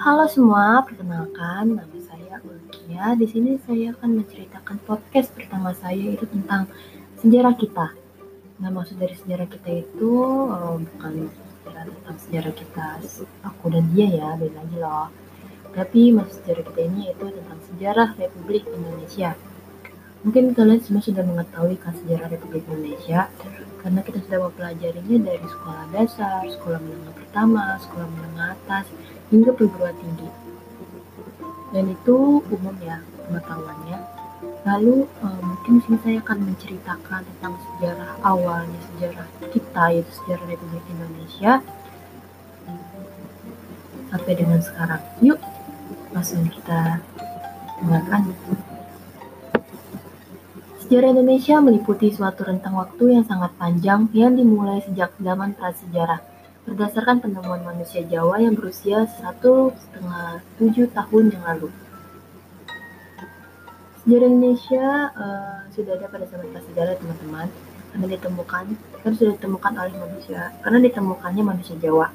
Halo semua, perkenalkan nama saya Ulkia. Di sini saya akan menceritakan podcast pertama saya itu tentang sejarah kita. Nah, maksud dari sejarah kita itu uh, bukan sejarah tentang sejarah kita aku dan dia ya, beda lagi loh. Tapi maksud sejarah kita ini yaitu tentang sejarah Republik Indonesia. Mungkin kalian semua sudah mengetahui kan sejarah Republik Indonesia karena kita sudah mempelajarinya dari sekolah dasar, sekolah menengah pertama, sekolah menengah atas, hingga perguruan tinggi. Dan itu umum ya pengetahuannya. Lalu uh, mungkin sini saya akan menceritakan tentang sejarah awalnya sejarah kita yaitu sejarah Republik Indonesia sampai dengan sekarang. Yuk, langsung kita dengarkan. Sejarah Indonesia meliputi suatu rentang waktu yang sangat panjang yang dimulai sejak zaman prasejarah. Berdasarkan penemuan manusia Jawa yang berusia satu setengah tujuh tahun yang lalu. Sejarah Indonesia uh, sudah ada pada zaman prasejarah teman-teman karena ditemukan kan sudah ditemukan oleh manusia karena ditemukannya manusia Jawa.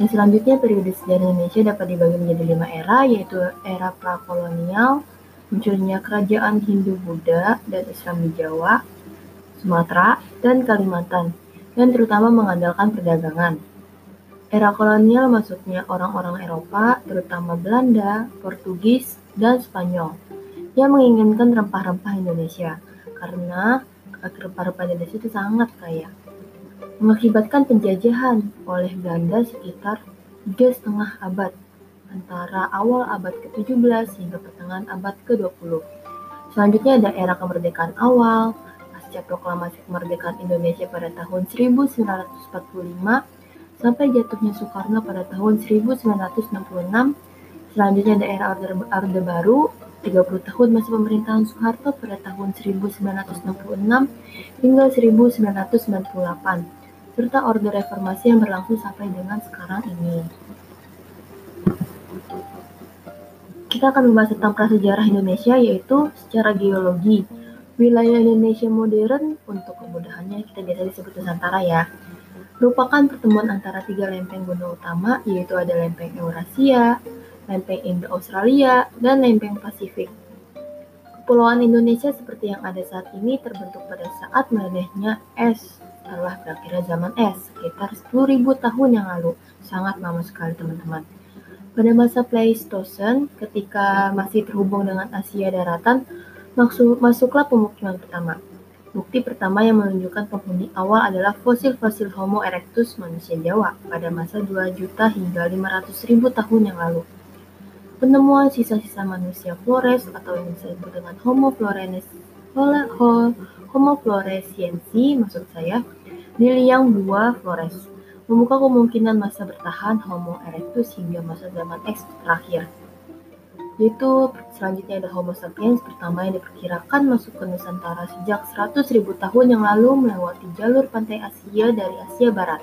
Dan selanjutnya periode sejarah Indonesia dapat dibagi menjadi lima era yaitu era prakolonial, munculnya kerajaan Hindu-Buddha dan Islam di Jawa, Sumatera, dan Kalimantan, yang terutama mengandalkan perdagangan. Era kolonial masuknya orang-orang Eropa, terutama Belanda, Portugis, dan Spanyol, yang menginginkan rempah-rempah Indonesia, karena rempah-rempah Indonesia itu sangat kaya. Mengakibatkan penjajahan oleh Belanda sekitar tiga setengah abad antara awal abad ke-17 hingga pertengahan abad ke-20. Selanjutnya ada era kemerdekaan awal, pasca proklamasi kemerdekaan Indonesia pada tahun 1945 sampai jatuhnya Soekarno pada tahun 1966. Selanjutnya ada era Orde, Orde Baru, 30 tahun masa pemerintahan Soeharto pada tahun 1966 hingga 1998, serta Orde Reformasi yang berlangsung sampai dengan sekarang ini. Kita akan membahas tentang prasejarah Indonesia yaitu secara geologi. Wilayah Indonesia modern untuk kemudahannya kita biasa disebut Nusantara ya. Merupakan pertemuan antara tiga lempeng gunung utama yaitu ada lempeng Eurasia, lempeng Indo-Australia, dan lempeng Pasifik. Kepulauan Indonesia seperti yang ada saat ini terbentuk pada saat meledahnya es setelah berakhirnya zaman es sekitar 10.000 tahun yang lalu. Sangat lama sekali teman-teman. Pada masa Pleistocene, ketika masih terhubung dengan Asia daratan, maksud, masuklah pemukiman pertama. Bukti pertama yang menunjukkan penghuni awal adalah fosil-fosil Homo erectus manusia Jawa pada masa 2 juta hingga 500 ribu tahun yang lalu. Penemuan sisa-sisa manusia Flores atau yang disebut dengan Homo floresiensis Homo floresiensi maksud saya di liang buah Flores membuka kemungkinan masa bertahan Homo erectus hingga masa zaman X terakhir. Yaitu selanjutnya ada Homo sapiens pertama yang diperkirakan masuk ke Nusantara sejak 100.000 tahun yang lalu melewati jalur pantai Asia dari Asia Barat.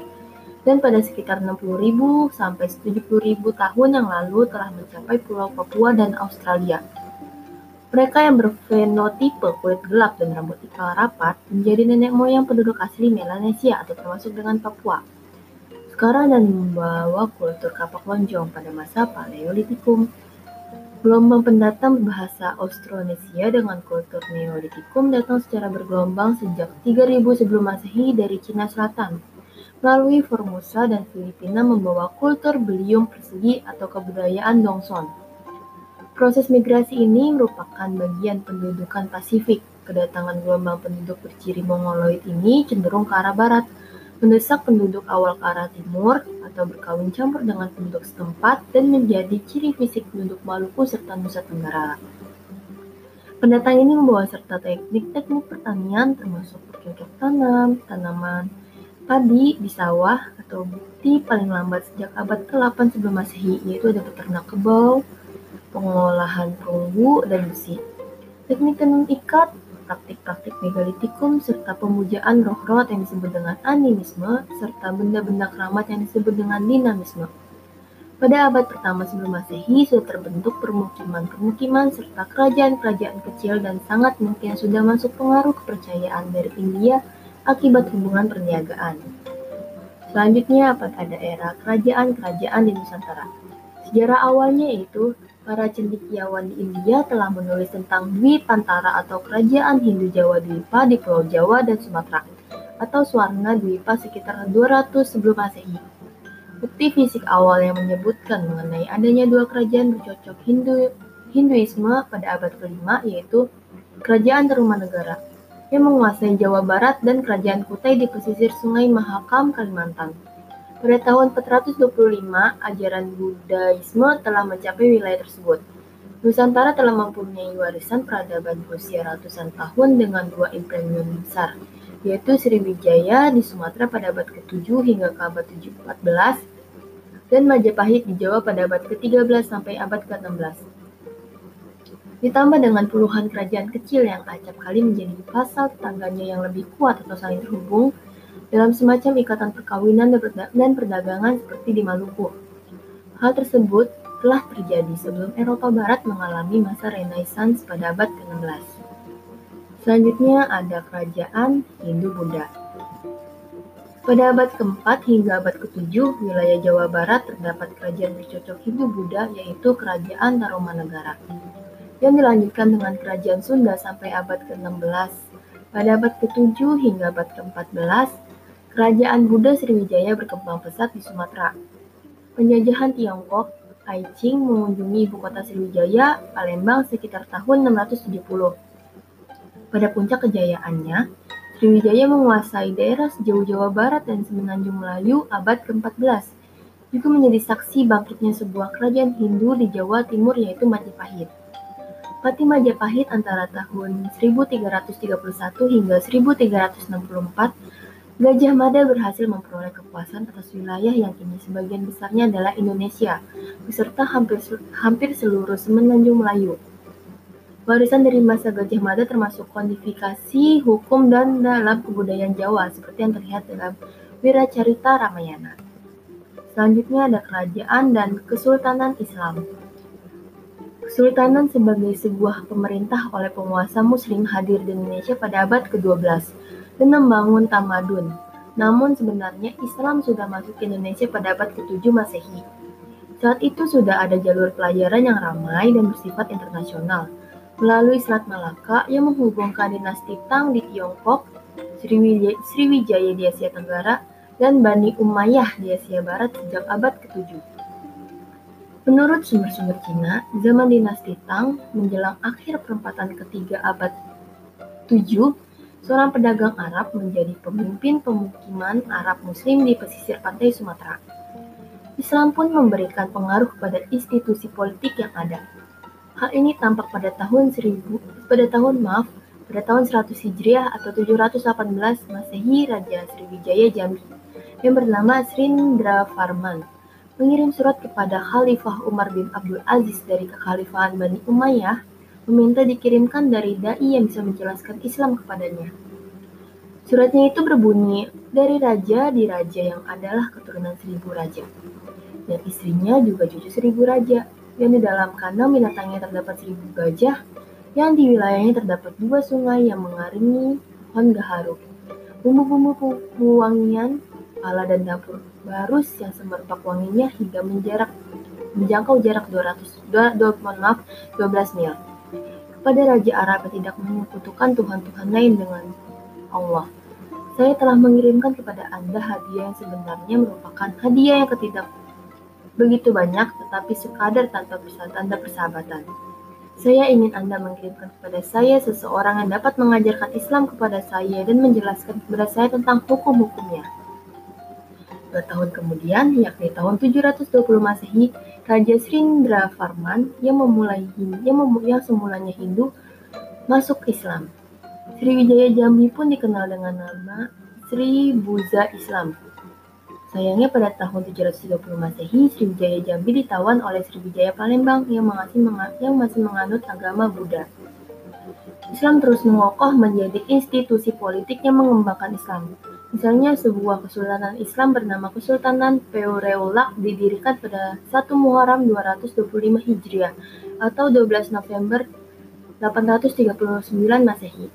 Dan pada sekitar 60.000 sampai 70.000 tahun yang lalu telah mencapai Pulau Papua dan Australia. Mereka yang berfenotipe kulit gelap dan rambut ikal rapat menjadi nenek moyang penduduk asli Melanesia atau termasuk dengan Papua sekarang dan membawa kultur kapak lonjong pada masa Paleolitikum. Gelombang pendatang bahasa Austronesia dengan kultur Neolitikum datang secara bergelombang sejak 3000 sebelum Masehi dari Cina Selatan. Melalui Formosa dan Filipina membawa kultur beliung persegi atau kebudayaan Dongson. Proses migrasi ini merupakan bagian pendudukan Pasifik. Kedatangan gelombang penduduk berciri Mongoloid ini cenderung ke arah barat, mendesak penduduk awal ke arah timur atau berkawin campur dengan penduduk setempat dan menjadi ciri fisik penduduk Maluku serta Nusa Tenggara. Pendatang ini membawa serta teknik-teknik pertanian termasuk bercocok tanam, tanaman padi di sawah atau bukti paling lambat sejak abad ke-8 sebelum Masehi yaitu ada peternak kebau, pengolahan perunggu dan besi. Teknik tenun ikat praktik-praktik megalitikum, serta pemujaan roh-roh yang disebut dengan animisme, serta benda-benda keramat yang disebut dengan dinamisme. Pada abad pertama sebelum Masehi sudah terbentuk permukiman-permukiman serta kerajaan-kerajaan kecil dan sangat mungkin sudah masuk pengaruh kepercayaan dari India akibat hubungan perniagaan. Selanjutnya ada era kerajaan-kerajaan di Nusantara. Sejarah awalnya yaitu para cendekiawan di India telah menulis tentang Dwi Pantara atau Kerajaan Hindu Jawa Dwipa di Pulau Jawa dan Sumatera atau Swarna Dwipa sekitar 200 sebelum Masehi. Bukti fisik awal yang menyebutkan mengenai adanya dua kerajaan bercocok Hindu Hinduisme pada abad kelima yaitu Kerajaan Tarumanegara yang menguasai Jawa Barat dan Kerajaan Kutai di pesisir Sungai Mahakam, Kalimantan. Pada tahun 425, ajaran Buddhaisme telah mencapai wilayah tersebut. Nusantara telah mempunyai warisan peradaban berusia ratusan tahun dengan dua imperium besar, yaitu Sriwijaya di Sumatera pada abad ke-7 hingga ke abad 14 dan Majapahit di Jawa pada abad ke-13 sampai abad ke-16. Ditambah dengan puluhan kerajaan kecil yang acap kali menjadi pasal tetangganya yang lebih kuat atau saling terhubung dalam semacam ikatan perkawinan dan perdagangan seperti di Maluku. Hal tersebut telah terjadi sebelum Eropa Barat mengalami masa Renaissance pada abad ke-16. Selanjutnya ada kerajaan Hindu-Buddha. Pada abad keempat hingga abad ketujuh, wilayah Jawa Barat terdapat kerajaan bercocok Hindu-Buddha yaitu Kerajaan Tarumanegara, yang dilanjutkan dengan Kerajaan Sunda sampai abad ke-16. Pada abad ke-7 hingga abad ke-14, Kerajaan Buddha Sriwijaya berkembang pesat di Sumatera. Penjajahan Tiongkok, Ai Ching mengunjungi ibu kota Sriwijaya, Palembang sekitar tahun 670. Pada puncak kejayaannya, Sriwijaya menguasai daerah sejauh Jawa Barat dan Semenanjung Melayu abad ke-14, juga menjadi saksi bangkitnya sebuah kerajaan Hindu di Jawa Timur yaitu Majapahit. Pati Majapahit antara tahun 1331 hingga 1364, Gajah Mada berhasil memperoleh kekuasaan atas wilayah yang kini sebagian besarnya adalah Indonesia, beserta hampir, hampir seluruh Semenanjung Melayu. Warisan dari masa Gajah Mada termasuk kodifikasi hukum dan dalam kebudayaan Jawa seperti yang terlihat dalam Wiracarita Ramayana. Selanjutnya ada kerajaan dan kesultanan Islam. Kesultanan sebagai sebuah pemerintah oleh penguasa muslim hadir di Indonesia pada abad ke-12 dan membangun tamadun. Namun sebenarnya Islam sudah masuk ke Indonesia pada abad ke-7 Masehi. Saat itu sudah ada jalur pelajaran yang ramai dan bersifat internasional melalui Selat Malaka yang menghubungkan dinasti Tang di Tiongkok, Sriwijaya, di Asia Tenggara, dan Bani Umayyah di Asia Barat sejak abad ke-7. Menurut sumber-sumber Cina, zaman dinasti Tang menjelang akhir perempatan ketiga abad 7, seorang pedagang Arab menjadi pemimpin pemukiman Arab Muslim di pesisir pantai Sumatera. Islam pun memberikan pengaruh kepada institusi politik yang ada, Hal ini tampak pada tahun 1000 pada tahun maaf pada tahun 100 Hijriah atau 718 Masehi Raja Sriwijaya Jambi yang bernama Srindra Farman mengirim surat kepada Khalifah Umar bin Abdul Aziz dari kekhalifahan Bani Umayyah meminta dikirimkan dari dai yang bisa menjelaskan Islam kepadanya. Suratnya itu berbunyi dari raja di raja yang adalah keturunan seribu raja dan istrinya juga cucu seribu raja yang di dalam kandang binatangnya terdapat seribu gajah, yang di wilayahnya terdapat dua sungai yang mengaringi pohon gaharu. Bumbu-bumbu pewangian, pala dan dapur barus yang semerbak wanginya hingga menjarak menjangkau jarak 200 2, maaf, 12 mil. Kepada Raja Arab yang tidak Tuhan-Tuhan lain dengan Allah. Saya telah mengirimkan kepada Anda hadiah yang sebenarnya merupakan hadiah yang ketidak begitu banyak, tetapi sekadar tanpa tanda persahabatan. Saya ingin Anda mengirimkan kepada saya seseorang yang dapat mengajarkan Islam kepada saya dan menjelaskan kepada saya tentang hukum-hukumnya. Dua tahun kemudian, yakni tahun 720 Masehi, Raja Srindra Farman yang memulai yang, yang semulanya Hindu masuk Islam. Sriwijaya Jambi pun dikenal dengan nama Sri Buza Islam. Sayangnya pada tahun 730 Masehi, Sriwijaya Jambi ditawan oleh Sriwijaya Palembang yang masih, yang masih menganut agama Buddha. Islam terus mengokoh menjadi institusi politik yang mengembangkan Islam. Misalnya sebuah kesultanan Islam bernama Kesultanan Peureulak didirikan pada 1 Muharram 225 Hijriah atau 12 November 839 Masehi.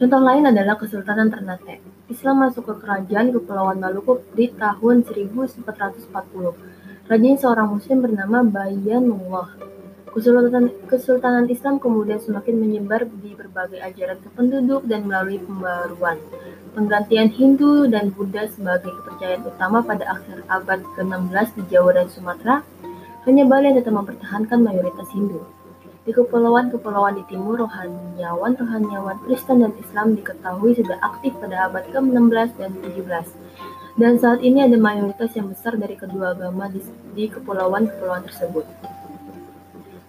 Contoh lain adalah Kesultanan Ternate. Islam masuk ke kerajaan Kepulauan Maluku di tahun 1440. Rajanya seorang muslim bernama Bayanullah. Kesultanan, Kesultanan Islam kemudian semakin menyebar di berbagai ajaran ke penduduk dan melalui pembaruan. Penggantian Hindu dan Buddha sebagai kepercayaan utama pada akhir abad ke-16 di Jawa dan Sumatera, hanya Bali yang tetap mempertahankan mayoritas Hindu. Di kepulauan-kepulauan di timur, rohaniawan-rohaniawan Kristen dan Islam diketahui sudah aktif pada abad ke-16 dan 17. Dan saat ini ada mayoritas yang besar dari kedua agama di kepulauan-kepulauan tersebut.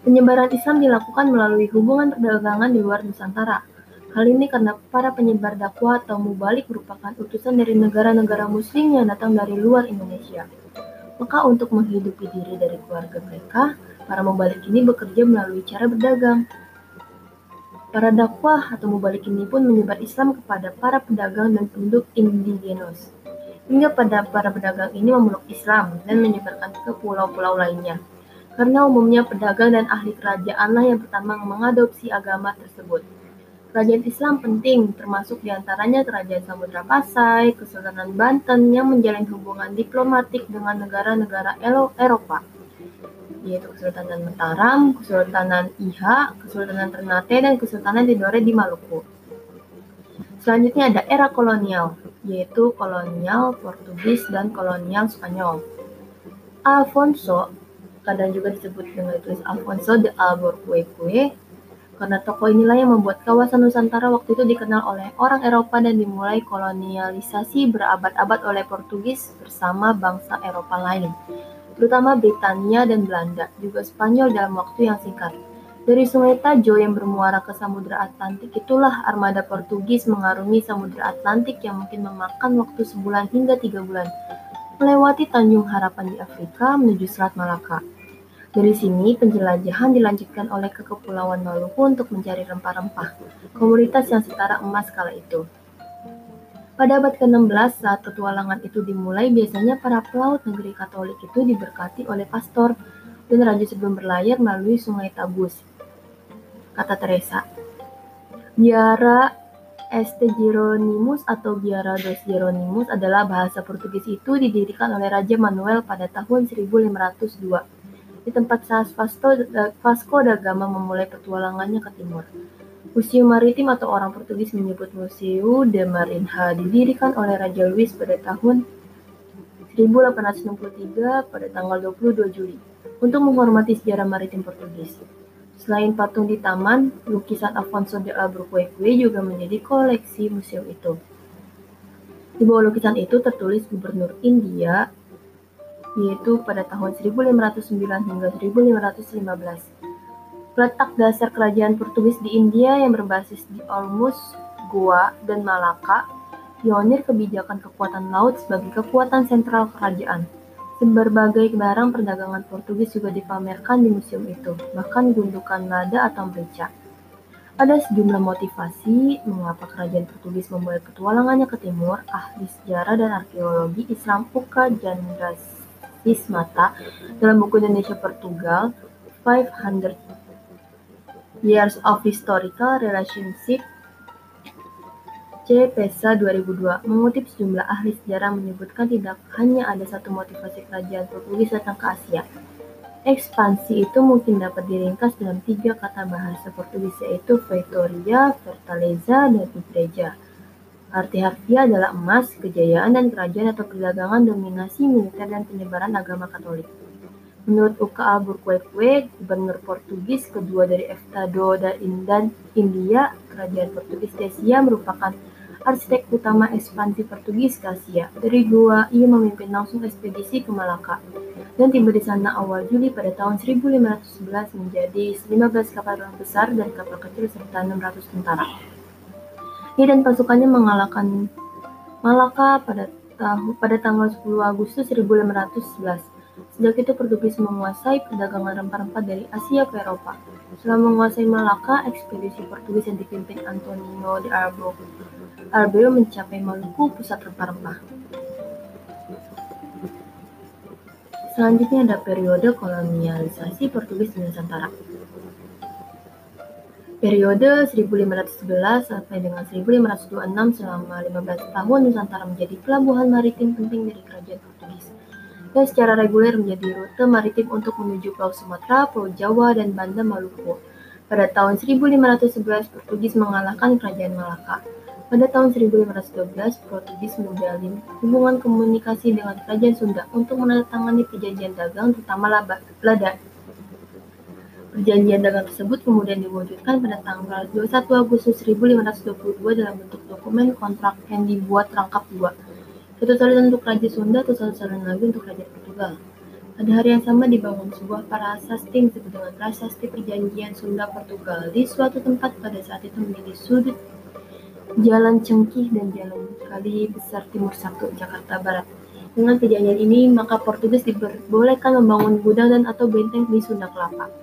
Penyebaran Islam dilakukan melalui hubungan perdagangan di luar Nusantara. Hal ini karena para penyebar dakwah atau mubalik merupakan utusan dari negara-negara muslim yang datang dari luar Indonesia. Maka untuk menghidupi diri dari keluarga mereka, Para mubalik ini bekerja melalui cara berdagang. Para dakwah atau mubalik ini pun menyebar Islam kepada para pedagang dan penduduk indigenos. Hingga pada para pedagang ini memeluk Islam dan menyebarkan ke pulau-pulau lainnya. Karena umumnya pedagang dan ahli kerajaanlah yang pertama mengadopsi agama tersebut. Kerajaan Islam penting, termasuk di antaranya Kerajaan Samudra Pasai, Kesultanan Banten yang menjalin hubungan diplomatik dengan negara-negara Eropa yaitu Kesultanan Mataram, Kesultanan Iha, Kesultanan Ternate, dan Kesultanan Tidore di Maluku. Selanjutnya ada era kolonial, yaitu kolonial Portugis dan kolonial Spanyol. Alfonso, kadang juga disebut dengan tulis Alfonso de Albuquerque, karena tokoh inilah yang membuat kawasan Nusantara waktu itu dikenal oleh orang Eropa dan dimulai kolonialisasi berabad-abad oleh Portugis bersama bangsa Eropa lain terutama Britania dan Belanda, juga Spanyol dalam waktu yang singkat. Dari Sungai Tajo yang bermuara ke Samudra Atlantik itulah armada Portugis mengarungi Samudra Atlantik yang mungkin memakan waktu sebulan hingga tiga bulan, melewati Tanjung Harapan di Afrika menuju Selat Malaka. Dari sini, penjelajahan dilanjutkan oleh ke Kepulauan Maluku untuk mencari rempah-rempah, komoditas yang setara emas kala itu. Pada abad ke-16 saat petualangan itu dimulai, biasanya para pelaut negeri Katolik itu diberkati oleh pastor dan raja sebelum berlayar melalui sungai Tabus. Kata Teresa. Biara Este Jeronimus atau Biara dos Jeronimus adalah bahasa Portugis itu didirikan oleh Raja Manuel pada tahun 1502 di tempat saat Vasco da Gama memulai petualangannya ke timur. Museum Maritim atau orang Portugis menyebut Museu de Marinha didirikan oleh Raja Luis pada tahun 1863 pada tanggal 22 Juli untuk menghormati sejarah maritim Portugis. Selain patung di taman, lukisan Afonso de Albuquerque juga menjadi koleksi museum itu. Di bawah lukisan itu tertulis Gubernur India, yaitu pada tahun 1509 hingga 1515. Letak dasar kerajaan Portugis di India yang berbasis di Olmos, Goa, dan Malaka, pionir kebijakan kekuatan laut sebagai kekuatan sentral kerajaan. Berbagai barang perdagangan Portugis juga dipamerkan di museum itu, bahkan gundukan lada atau merica. Ada sejumlah motivasi mengapa kerajaan Portugis memulai petualangannya ke timur. Ahli sejarah dan arkeologi Islam Puka Jandrasismata dalam buku Indonesia Portugal 500 Years of Historical Relationship C. Pesa 2002 mengutip sejumlah ahli sejarah menyebutkan tidak hanya ada satu motivasi kerajaan Portugis datang ke Asia. Ekspansi itu mungkin dapat diringkas dalam tiga kata bahasa Portugis yaitu Vitória, Fortaleza, dan Igreja. Arti harfiah adalah emas, kejayaan dan kerajaan atau perdagangan, dominasi militer dan penyebaran agama Katolik. Menurut Uka Albuquerque, gubernur Portugis kedua dari Estado dan India, kerajaan Portugis Asia merupakan arsitek utama ekspansi Portugis ke Asia. Dari Goa, ia memimpin langsung ekspedisi ke Malaka dan tiba di sana awal Juli pada tahun 1511 menjadi 15 kapal besar dan kapal kecil serta 600 tentara. Ia dan pasukannya mengalahkan Malaka pada tahun pada tanggal 10 Agustus 1511 Sejak itu Portugis menguasai perdagangan rempah-rempah dari Asia ke Eropa. Setelah menguasai Malaka, ekspedisi Portugis yang dipimpin Antonio de Arbeo mencapai Maluku, pusat rempah-rempah. Selanjutnya ada periode kolonialisasi Portugis di Nusantara. Periode 1511 sampai dengan 1526 selama 15 tahun Nusantara menjadi pelabuhan maritim penting dari kerajaan Portugis. dan secara reguler menjadi rute maritim untuk menuju Pulau Sumatera, Pulau Jawa, dan Banda Maluku. Pada tahun 1511, Portugis mengalahkan Kerajaan Malaka. Pada tahun 1512, Portugis menjalin hubungan komunikasi dengan Kerajaan Sunda untuk menandatangani perjanjian dagang terutama lada. Perjanjian dagang tersebut kemudian diwujudkan pada tanggal 21 Agustus 1522 dalam bentuk dokumen kontrak yang dibuat rangkap dua. Satu salin untuk Raja Sunda, atau satu salin lagi untuk Raja Portugal. Pada hari yang sama dibangun sebuah prasasti disebut dengan Prasasti Perjanjian Sunda Portugal di suatu tempat pada saat itu menjadi sudut Jalan Cengkih dan Jalan Kali Besar Timur Satu, Jakarta Barat. Dengan perjanjian ini, maka Portugis diperbolehkan membangun gudang dan atau benteng di Sunda Kelapa.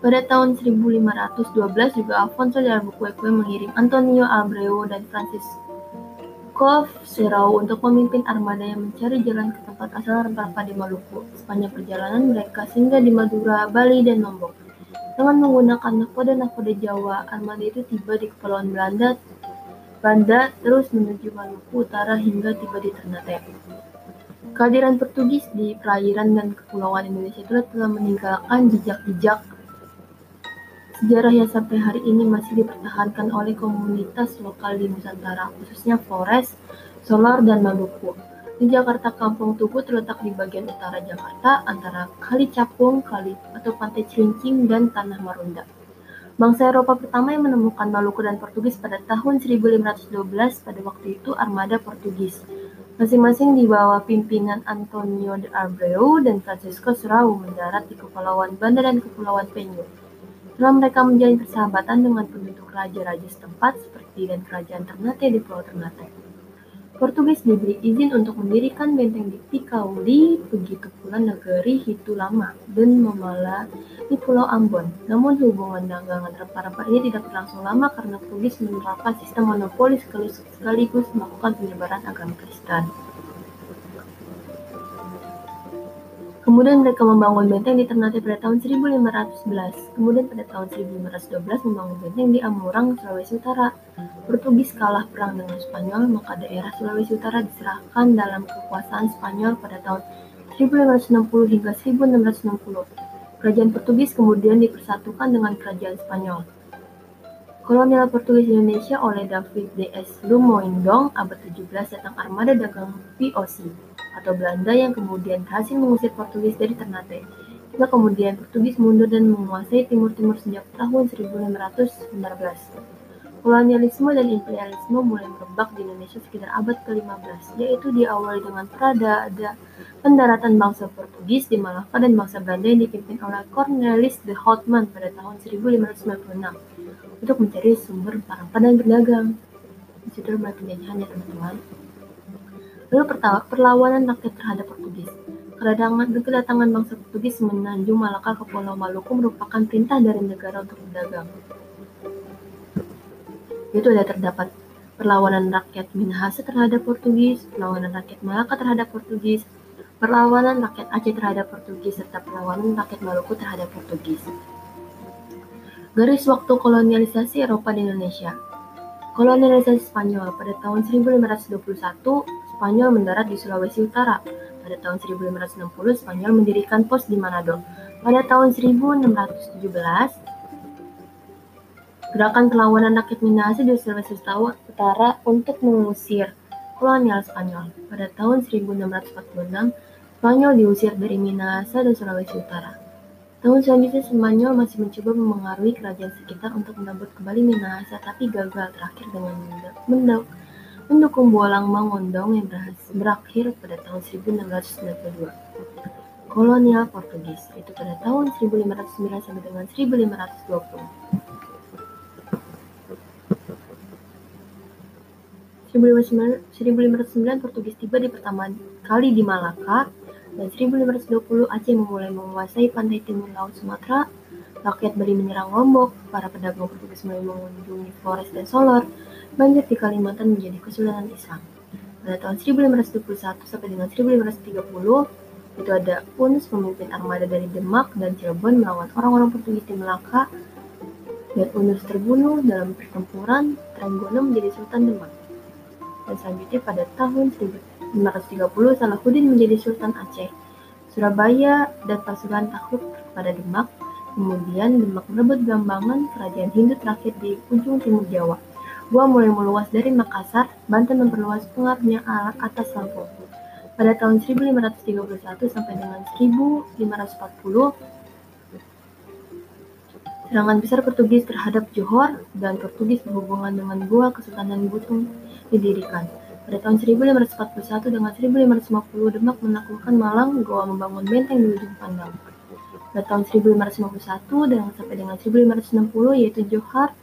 Pada tahun 1512 juga Alfonso de Albuquerque mengirim Antonio Abreu dan Francisco Serrao untuk memimpin armada yang mencari jalan ke tempat asal rempah-rempah di Maluku. Sepanjang perjalanan mereka singgah di Madura, Bali, dan Lombok. Dengan menggunakan nahkoda-nahkoda Jawa, armada itu tiba di Kepulauan Belanda, Banda terus menuju Maluku Utara hingga tiba di Ternate. Kehadiran Portugis di perairan dan kepulauan Indonesia telah meninggalkan jejak-jejak sejarah yang sampai hari ini masih dipertahankan oleh komunitas lokal di Nusantara, khususnya Flores, Solar, dan Maluku. Di Jakarta, Kampung Tugu terletak di bagian utara Jakarta antara Kali Capung, Kali atau Pantai Cilincing, dan Tanah Marunda. Bangsa Eropa pertama yang menemukan Maluku dan Portugis pada tahun 1512 pada waktu itu armada Portugis. Masing-masing di bawah pimpinan Antonio de Abreu dan Francisco Serrao mendarat di Kepulauan Banda dan Kepulauan Penyu. Setelah mereka menjalin persahabatan dengan penduduk raja-raja setempat seperti dan kerajaan Ternate di Pulau Ternate. Portugis diberi izin untuk mendirikan benteng di Picauli, begitu pula negeri Hitu Lama dan Mamala di Pulau Ambon. Namun hubungan dagangan rempah-rempah ini tidak berlangsung lama karena Portugis menerapkan sistem monopoli sekaligus melakukan penyebaran agama Kristen. Kemudian mereka membangun benteng di Ternate pada tahun 1511. Kemudian pada tahun 1512 membangun benteng di Amurang, Sulawesi Utara. Portugis kalah perang dengan Spanyol, maka daerah Sulawesi Utara diserahkan dalam kekuasaan Spanyol pada tahun 1560 hingga 1660. Kerajaan Portugis kemudian dipersatukan dengan Kerajaan Spanyol. Kolonial Portugis Indonesia oleh David D.S. Lumoindong abad 17 datang armada dagang VOC atau Belanda yang kemudian berhasil mengusir Portugis dari Ternate. Hingga kemudian Portugis mundur dan menguasai Timur-Timur sejak tahun 1519. Kolonialisme dan imperialisme mulai merebak di Indonesia sekitar abad ke-15, yaitu diawali dengan Prada ada pendaratan bangsa Portugis di Malaka dan bangsa Belanda yang dipimpin oleh Cornelis de Houtman pada tahun 1596 untuk mencari sumber rempah dan berdagang. Di situ mulai penjajahan ya teman-teman. Lalu perlawanan rakyat terhadap Portugis. Kedatangan, kedatangan bangsa Portugis menanjung Malaka ke Pulau Maluku merupakan perintah dari negara untuk berdagang. Itu ada terdapat perlawanan rakyat Minahasa terhadap Portugis, perlawanan rakyat Malaka terhadap Portugis, perlawanan rakyat Aceh terhadap Portugis, serta perlawanan rakyat Maluku terhadap Portugis. Garis waktu kolonialisasi Eropa di Indonesia Kolonialisasi Spanyol pada tahun 1521 Spanyol mendarat di Sulawesi Utara. Pada tahun 1560, Spanyol mendirikan pos di Manado. Pada tahun 1617, gerakan perlawanan rakyat Minahasa di Sulawesi Utara untuk mengusir kolonial Spanyol. Pada tahun 1646, Spanyol diusir dari Minahasa dan Sulawesi Utara. Tahun selanjutnya Spanyol masih mencoba memengaruhi kerajaan sekitar untuk merebut kembali Minahasa, tapi gagal terakhir dengan mendok mendukung Bolang Mangondong yang berakhir pada tahun 1692. Kolonial Portugis itu pada tahun 1509 sampai dengan 1520. 1509 Portugis tiba di pertama kali di Malaka dan 1520 Aceh memulai menguasai pantai timur laut Sumatera. Rakyat Bali menyerang Lombok, para pedagang Portugis mulai mengunjungi Flores dan Solor, banjir di Kalimantan menjadi kesulitan Islam. Pada tahun 1521 sampai dengan 1530, itu ada Uns memimpin armada dari Demak dan Cirebon melawan orang-orang Portugis di Melaka, dan Unus terbunuh dalam pertempuran Trenggono menjadi Sultan Demak. Dan selanjutnya pada tahun 1530 Salahuddin menjadi Sultan Aceh. Surabaya dan Pasuruan takluk pada Demak. Kemudian Demak merebut Gambangan, kerajaan Hindu terakhir di ujung timur Jawa. Gua mulai meluas dari Makassar, Banten memperluas pengaruhnya atas Lampung. Pada tahun 1531 sampai dengan 1540, Serangan besar Portugis terhadap Johor dan Portugis berhubungan dengan Gua Kesultanan Butung didirikan. Pada tahun 1541 dengan 1550 Demak menaklukkan Malang, Goa membangun benteng di ujung pandang. Pada tahun 1551 dengan sampai dengan 1560 yaitu Johor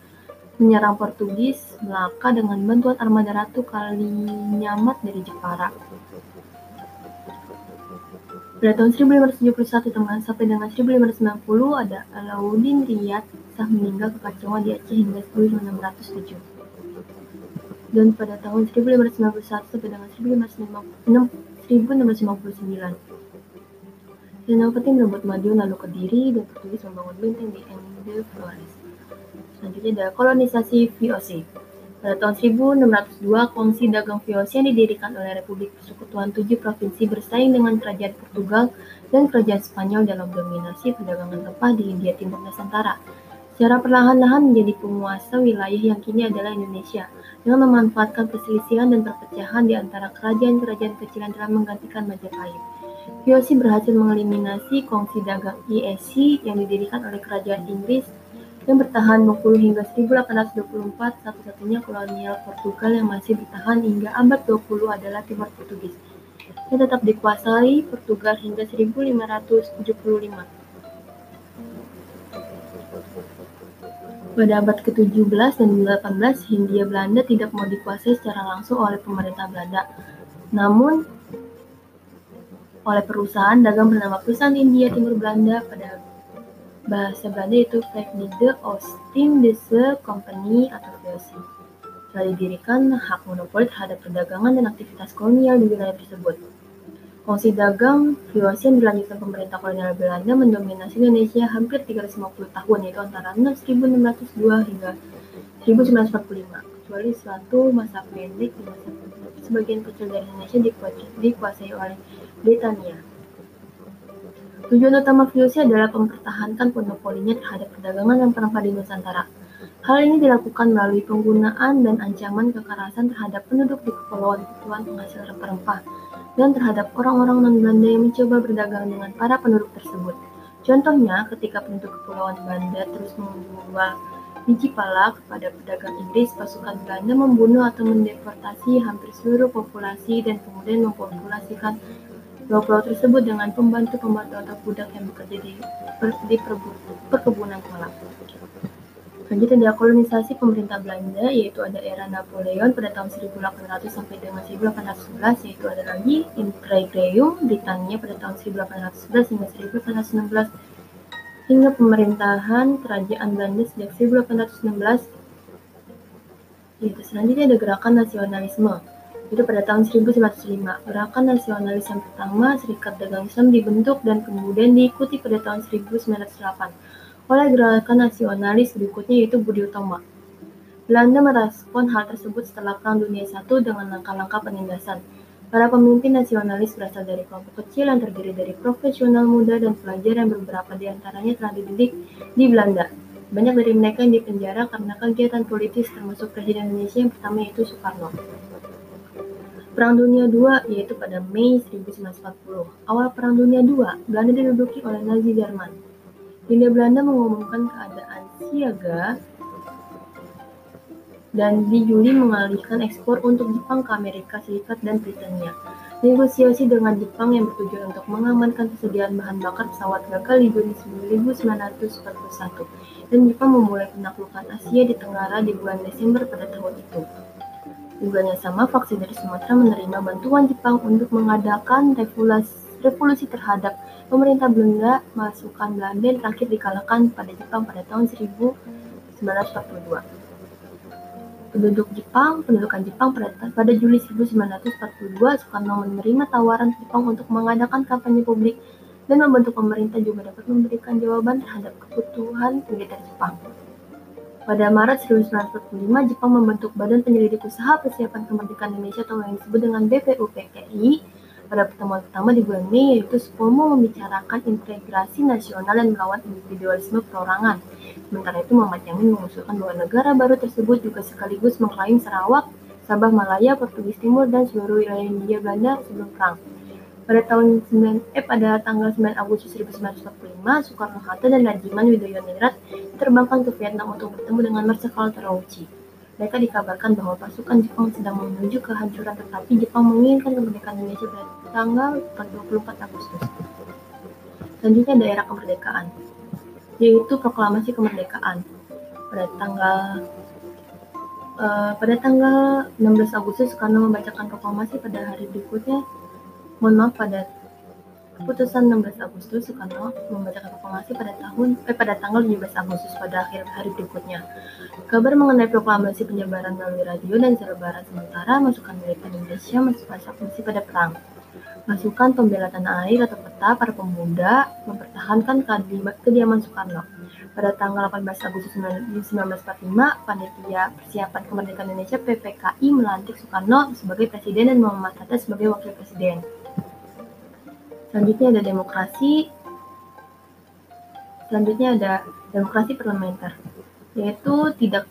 menyerang Portugis Melaka dengan bantuan armada Ratu Kalinyamat dari Jepara. Pada tahun 1571 teman sampai dengan 1590 ada Alauddin Riyad sah meninggal kekacauan di Aceh hingga 1607. Dan pada tahun 1591 sampai dengan 1659 Senopati merebut Madiun lalu ke Diri dan Portugis membangun benteng di Ende Flores. Selanjutnya ada kolonisasi VOC. Pada tahun 1602, Kongsi Dagang VOC yang didirikan oleh Republik Persekutuan Tujuh Provinsi bersaing dengan Kerajaan Portugal dan Kerajaan Spanyol dalam dominasi perdagangan rempah di India Timur Nusantara. Secara perlahan-lahan menjadi penguasa wilayah yang kini adalah Indonesia, dengan memanfaatkan perselisihan dan perpecahan di antara kerajaan-kerajaan kecil yang telah menggantikan Majapahit. VOC berhasil mengeliminasi kongsi dagang IEC yang didirikan oleh Kerajaan Inggris yang bertahan 20 hingga 1824, satu-satunya kolonial Portugal yang masih bertahan hingga abad 20 adalah Timor Portugis, yang tetap dikuasai Portugal hingga 1575. Pada abad ke-17 dan ke-18, Hindia Belanda tidak mau dikuasai secara langsung oleh pemerintah Belanda, namun oleh perusahaan dagang bernama Perusahaan India Timur Belanda pada Bahasa Belanda itu Verenigde Oost-Indische Company atau VOC. Telah didirikan hak monopoli terhadap perdagangan dan aktivitas kolonial di wilayah tersebut. Fungsi dagang VOC yang dilanjutkan pemerintah kolonial Belanda mendominasi Indonesia hampir 350 tahun, yaitu antara 1602 hingga 1945, kecuali suatu masa pendek di masa sebagian kecil dari Indonesia dikuasai oleh Britania. Tujuan utama VOC adalah mempertahankan monopolinya terhadap perdagangan dan perempah di Nusantara. Hal ini dilakukan melalui penggunaan dan ancaman kekerasan terhadap penduduk di kepulauan-kepulauan penghasil rempah-rempah dan terhadap orang-orang non-Belanda yang mencoba berdagang dengan para penduduk tersebut. Contohnya, ketika penduduk kepulauan Belanda terus menjual biji pala kepada pedagang Inggris, pasukan Belanda membunuh atau mendeportasi hampir seluruh populasi dan kemudian mempopulasikan Pulau-pulau tersebut dengan pembantu-pembantu atau budak yang bekerja di, per, di perkebunan pala. Selanjutnya ada kolonisasi pemerintah Belanda, yaitu ada era Napoleon pada tahun 1800 sampai dengan 1811, yaitu ada lagi Imperium Britania pada tahun 1811 hingga 1816, hingga pemerintahan kerajaan Belanda sejak 1816, yaitu selanjutnya ada gerakan nasionalisme, itu pada tahun 1905. Gerakan nasionalis yang pertama, Serikat Dagang Islam dibentuk dan kemudian diikuti pada tahun 1908 oleh gerakan nasionalis berikutnya yaitu Budi Utomo. Belanda merespon hal tersebut setelah Perang Dunia I dengan langkah-langkah penindasan. Para pemimpin nasionalis berasal dari kelompok kecil yang terdiri dari profesional muda dan pelajar yang beberapa di antaranya telah dididik di Belanda. Banyak dari mereka yang dipenjara karena kegiatan politis termasuk Presiden Indonesia yang pertama yaitu Soekarno. Perang Dunia II yaitu pada Mei 1940. Awal Perang Dunia II, Belanda diduduki oleh Nazi Jerman. Hindia Belanda mengumumkan keadaan siaga dan di Juli mengalihkan ekspor untuk Jepang ke Amerika Serikat dan Britania. Negosiasi dengan Jepang yang bertujuan untuk mengamankan kesediaan bahan bakar pesawat gagal di Juni 1941 dan Jepang memulai penaklukan Asia di Tenggara di bulan Desember pada yang sama, faksi dari Sumatera menerima bantuan Jepang untuk mengadakan revolusi terhadap pemerintah Belanda, masukan Belanda yang terakhir dikalahkan pada Jepang pada tahun 1942. Penduduk Jepang, pendudukan Jepang pada, pada Juli 1942, Soekarno menerima tawaran Jepang untuk mengadakan kampanye publik dan membantu pemerintah juga dapat memberikan jawaban terhadap kebutuhan militer Jepang. Pada Maret 1945, Jepang membentuk Badan Penyelidik Usaha Persiapan Kemerdekaan Indonesia atau yang disebut dengan BPUPKI pada pertemuan pertama di bulan Mei yaitu SPOMO membicarakan integrasi nasional dan melawan individualisme perorangan. Sementara itu Muhammad Yamin mengusulkan bahwa negara baru tersebut juga sekaligus mengklaim Sarawak, Sabah Malaya, Portugis Timur, dan seluruh wilayah India Belanda sebelum perang. Pada tahun 9, eh, pada tanggal 9 Agustus 1945, Soekarno-Hatta dan Rajiman Widoyoningrat diterbangkan ke Vietnam untuk bertemu dengan Marshal Terauchi. Mereka dikabarkan bahwa pasukan Jepang sedang menuju kehancuran tetapi Jepang menginginkan kemerdekaan Indonesia pada tanggal 24 Agustus. Selanjutnya daerah kemerdekaan, yaitu proklamasi kemerdekaan pada tanggal uh, pada tanggal 16 Agustus Soekarno membacakan proklamasi pada hari berikutnya mohon maaf pada keputusan 16 Agustus Soekarno membacakan proklamasi pada tahun eh, pada tanggal 17 Agustus pada akhir hari berikutnya. Kabar mengenai proklamasi penyebaran melalui radio dan selebaran sementara masukan militer Indonesia masih pada perang. Masukan pembela tanah air atau peta para pemuda mempertahankan kediaman Soekarno. Pada tanggal 18 Agustus 1945, Panitia Persiapan Kemerdekaan Indonesia PPKI melantik Soekarno sebagai presiden dan Muhammad Hatta sebagai wakil presiden. Selanjutnya ada demokrasi. Selanjutnya ada demokrasi parlementer, yaitu tidak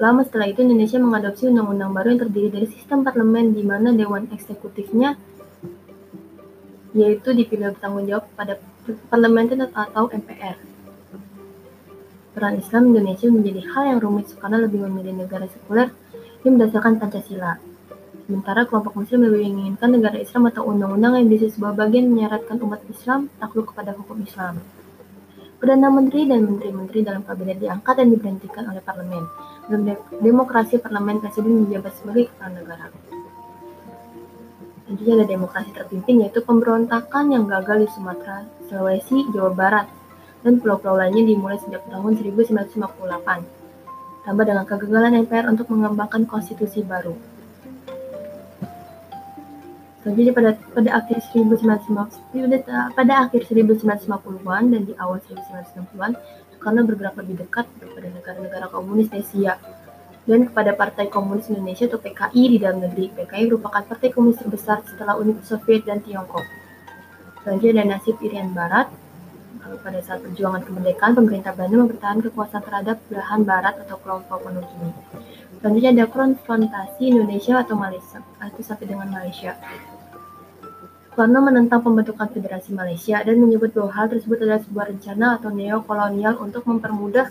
lama setelah itu Indonesia mengadopsi undang-undang baru yang terdiri dari sistem parlemen di mana dewan eksekutifnya yaitu dipilih bertanggung jawab pada parlementer atau MPR. Peran Islam Indonesia menjadi hal yang rumit karena lebih memilih negara sekuler yang berdasarkan Pancasila. Sementara kelompok muslim lebih menginginkan negara Islam atau undang-undang yang bisa sebuah bagian menyaratkan umat Islam takluk kepada hukum Islam. Perdana Menteri dan Menteri-Menteri dalam kabinet diangkat dan diberhentikan oleh parlemen. Dalam demokrasi parlemen presiden menjabat sebagai kepala negara. Tentunya ada demokrasi terpimpin yaitu pemberontakan yang gagal di Sumatera, Sulawesi, Jawa Barat, dan pulau-pulau lainnya dimulai sejak tahun 1958. Tambah dengan kegagalan MPR untuk mengembangkan konstitusi baru. Jadi pada pada akhir 1950 pada akhir 1950-an dan di awal 1960-an Soekarno bergerak lebih dekat kepada negara-negara komunis Asia dan kepada Partai Komunis Indonesia atau PKI di dalam negeri. PKI merupakan partai komunis terbesar setelah Uni Soviet dan Tiongkok. Selanjutnya ada nasib Irian Barat. Pada saat perjuangan kemerdekaan, pemerintah Belanda mempertahankan kekuasaan terhadap belahan barat atau kelompok penuh ini. Selanjutnya ada konfrontasi Indonesia atau Malaysia, atau sampai dengan Malaysia. Soekarno menentang pembentukan Federasi Malaysia dan menyebut bahwa hal tersebut adalah sebuah rencana atau neokolonial untuk mempermudah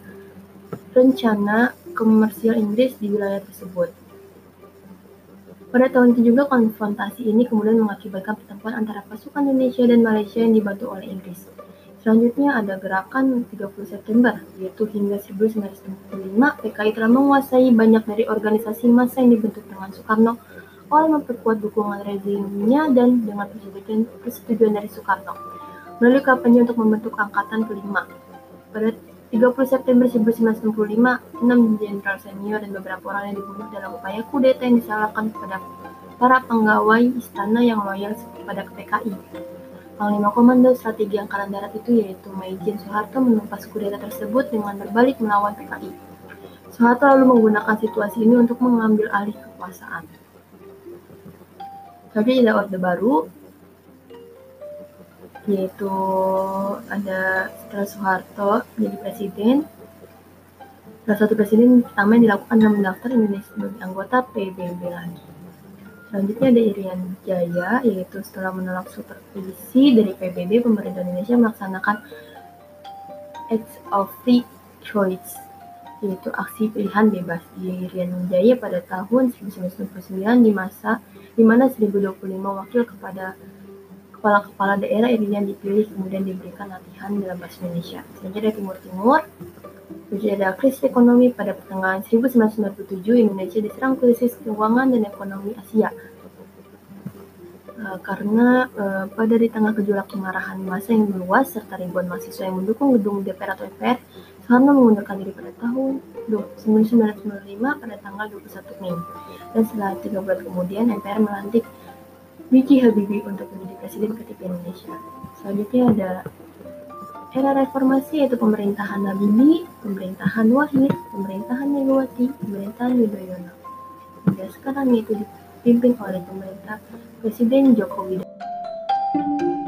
rencana komersial Inggris di wilayah tersebut. Pada tahun itu juga konfrontasi ini kemudian mengakibatkan pertempuran antara pasukan Indonesia dan Malaysia yang dibantu oleh Inggris. Selanjutnya ada gerakan 30 September, yaitu hingga 1965 PKI telah menguasai banyak dari organisasi massa yang dibentuk dengan Soekarno oleh memperkuat dukungan rezimnya dan dengan persetujuan, persetujuan dari Soekarno melalui kampanye untuk membentuk Angkatan Kelima. Pada 30 September 1965, enam jenderal senior dan beberapa orang yang dibunuh dalam upaya kudeta yang disalahkan kepada para pegawai istana yang loyal kepada PKI. Panglima Komando Strategi Angkatan Darat itu yaitu Maijen Soeharto menumpas kudeta tersebut dengan berbalik melawan PKI. Soeharto lalu menggunakan situasi ini untuk mengambil alih kekuasaan. Tapi ada Orde Baru, yaitu ada setelah Soeharto menjadi presiden, salah satu presiden pertama yang dilakukan dalam mendaftar Indonesia sebagai anggota PBB lagi. Selanjutnya ada Irian Jaya, yaitu setelah menolak supervisi dari PBB, pemerintah Indonesia melaksanakan Acts of Free Choice, yaitu aksi pilihan bebas di Irian Jaya pada tahun 1999 di masa di mana 1025 wakil kepada kepala-kepala daerah Irian dipilih kemudian diberikan latihan dalam bahasa Indonesia. Selanjutnya dari Timur Timur, Ada krisis ekonomi pada pertengahan 1997 Indonesia diserang krisis keuangan dan ekonomi Asia. Uh, karena uh, pada di tengah gejolak kemarahan massa yang meluas serta ribuan mahasiswa yang mendukung gedung DPR atau MPR, Soekarno mengundurkan diri pada tahun 1995 pada tanggal 21 Mei. Dan setelah tiga bulan kemudian, MPR melantik B.J. Habibie untuk menjadi presiden ketiga Indonesia. Selanjutnya ada Era reformasi yaitu pemerintahan Habibie, pemerintahan Wahid, pemerintahan Megawati, pemerintahan Yudhoyono. Hingga sekarang itu dipimpin oleh pemerintah Presiden Joko Widodo.